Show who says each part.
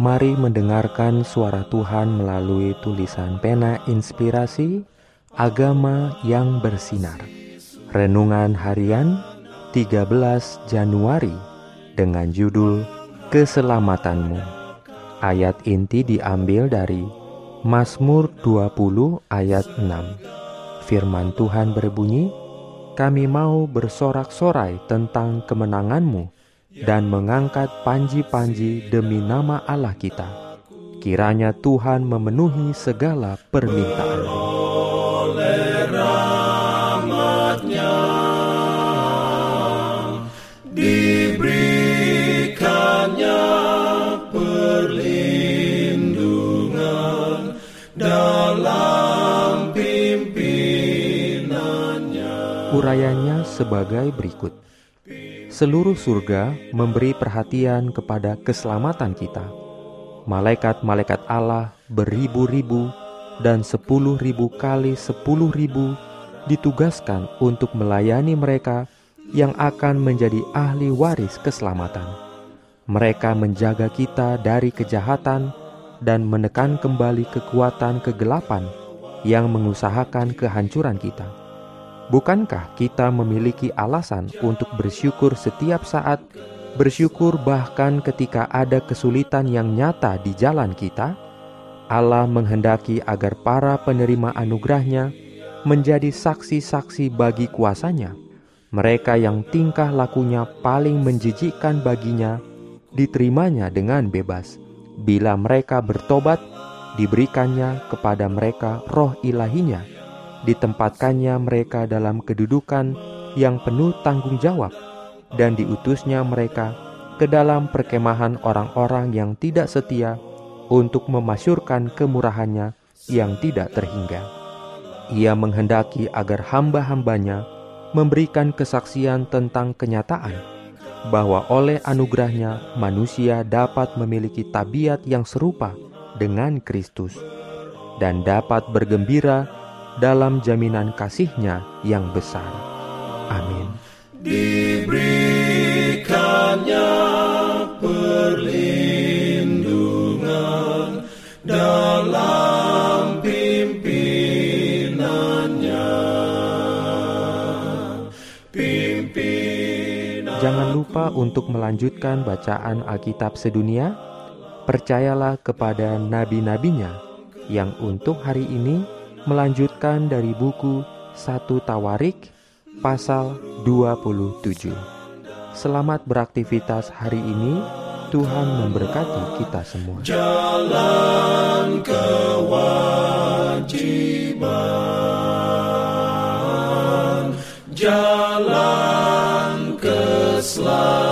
Speaker 1: Mari mendengarkan suara Tuhan melalui tulisan pena inspirasi agama yang bersinar. Renungan harian 13 Januari dengan judul Keselamatanmu. Ayat inti diambil dari Mazmur 20 ayat 6. Firman Tuhan berbunyi, "Kami mau bersorak-sorai tentang kemenanganmu." Dan mengangkat panji-panji demi nama Allah kita. Kiranya Tuhan memenuhi segala permintaan.
Speaker 2: Diberikannya perlindungan dalam pimpinannya.
Speaker 1: Urayanya sebagai berikut seluruh surga memberi perhatian kepada keselamatan kita. Malaikat-malaikat Allah beribu-ribu dan sepuluh ribu kali sepuluh ribu ditugaskan untuk melayani mereka yang akan menjadi ahli waris keselamatan. Mereka menjaga kita dari kejahatan dan menekan kembali kekuatan kegelapan yang mengusahakan kehancuran kita. Bukankah kita memiliki alasan untuk bersyukur setiap saat, bersyukur bahkan ketika ada kesulitan yang nyata di jalan kita? Allah menghendaki agar para penerima anugerahnya menjadi saksi-saksi bagi kuasanya. Mereka yang tingkah lakunya paling menjijikkan baginya, diterimanya dengan bebas. Bila mereka bertobat, diberikannya kepada mereka roh ilahinya ditempatkannya mereka dalam kedudukan yang penuh tanggung jawab, dan diutusnya mereka ke dalam perkemahan orang-orang yang tidak setia untuk memasyurkan kemurahannya yang tidak terhingga. Ia menghendaki agar hamba-hambanya memberikan kesaksian tentang kenyataan bahwa oleh anugerahnya manusia dapat memiliki tabiat yang serupa dengan Kristus dan dapat bergembira dalam jaminan kasihnya yang besar. Amin.
Speaker 2: Diberikannya perlindungan dalam pimpinannya.
Speaker 1: Pimpinan Jangan lupa untuk melanjutkan bacaan Alkitab sedunia. Percayalah kepada nabi-nabinya yang untuk hari ini melanjutkan dari buku 1 Tawarik pasal 27. Selamat beraktivitas hari ini. Tuhan memberkati kita semua.
Speaker 2: Jalan kewajiban, jalan keselamatan.